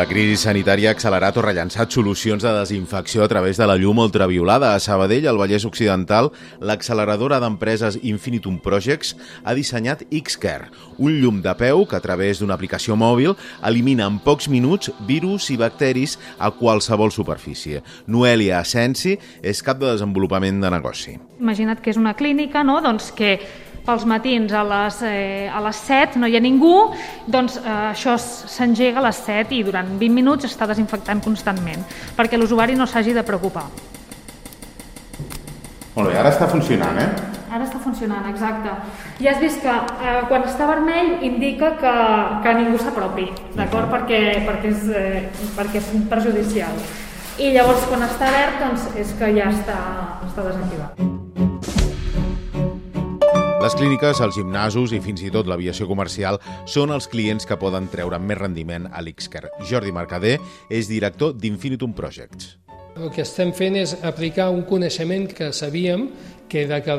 La crisi sanitària ha accelerat o rellançat solucions de desinfecció a través de la llum ultraviolada. A Sabadell, al Vallès Occidental, l'acceleradora d'empreses Infinitum Projects ha dissenyat Xcare, un llum de peu que a través d'una aplicació mòbil elimina en pocs minuts virus i bacteris a qualsevol superfície. Noelia Asensi és cap de desenvolupament de negoci. Imagina't que és una clínica, no? doncs que pels matins a les, eh, a les 7 no hi ha ningú, doncs eh, això s'engega a les 7 i durant 20 minuts està desinfectant constantment perquè l'usuari no s'hagi de preocupar. Molt bé, ara està funcionant, eh? Ara està funcionant, exacte. Ja has vist que eh, quan està vermell indica que, que ningú s'apropi, d'acord? Perquè, perquè, és, eh, perquè és perjudicial. I llavors quan està verd doncs és que ja està, està desactivat. Les clíniques, els gimnasos i fins i tot l'aviació comercial són els clients que poden treure més rendiment a l'Xcar. Jordi Mercader és director d'Infinitum Projects. El que estem fent és aplicar un coneixement que sabíem que era que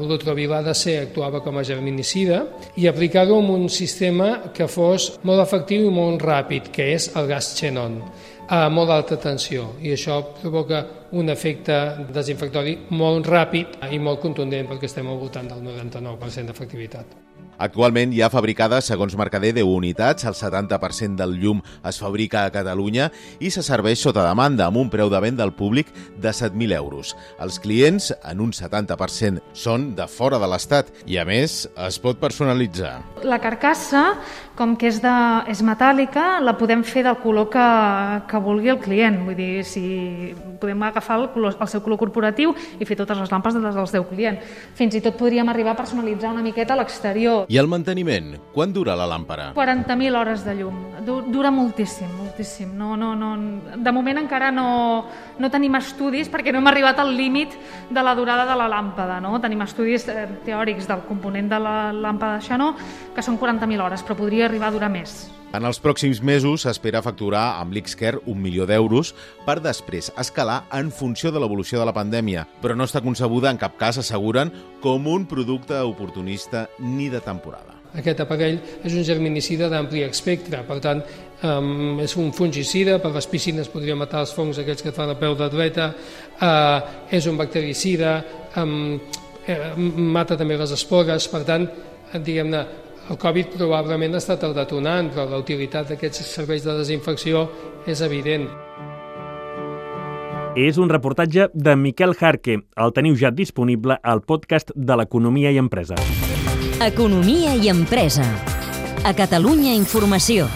l'ultraviolada C actuava com a germinicida i aplicar-ho en un sistema que fos molt efectiu i molt ràpid, que és el gas xenon a molt alta tensió i això provoca un efecte desinfectori molt ràpid i molt contundent perquè estem al voltant del 99% d'efectivitat. Actualment hi ha fabricades, segons Mercader, 10 unitats, el 70% del llum es fabrica a Catalunya i se serveix sota demanda amb un preu de venda al públic de 7.000 euros. Els clients, en un 70%, són de fora de l'Estat i, a més, es pot personalitzar. La carcassa, com que és, de, és metàl·lica, la podem fer del color que, que vulgui el client. Vull dir, si podem agafar el, color, el seu color corporatiu i fer totes les lampes dels del seu client. Fins i tot podríem arribar a personalitzar una miqueta l'exterior. I el manteniment? Quan dura la làmpara? 40.000 hores de llum. Dura moltíssim, moltíssim. No, no, no. De moment encara no, no tenim estudis perquè no hem arribat al límit de la durada de la làmpada. No? Tenim estudis eh, teòrics del component de la làmpada de Xanó que són 40.000 hores, però podria arribar a durar més. En els pròxims mesos s'espera facturar amb l'Xcare un milió d'euros per després escalar en funció de l'evolució de la pandèmia, però no està concebuda en cap cas, asseguren, com un producte oportunista ni de temporada. Aquest aparell és un germinicida d'ampli espectre, per tant, um, és un fungicida, per les piscines podria matar els fongs aquells que fan a peu de dreta, uh, és un bactericida, um, eh, mata també les espores, per tant, diguem-ne, el Covid probablement ha estat el detonant, però la utilitat d'aquests serveis de desinfecció és evident. És un reportatge de Miquel Jarque. El teniu ja disponible al podcast de l'Economia i Empresa. Economia i Empresa. A Catalunya Informació.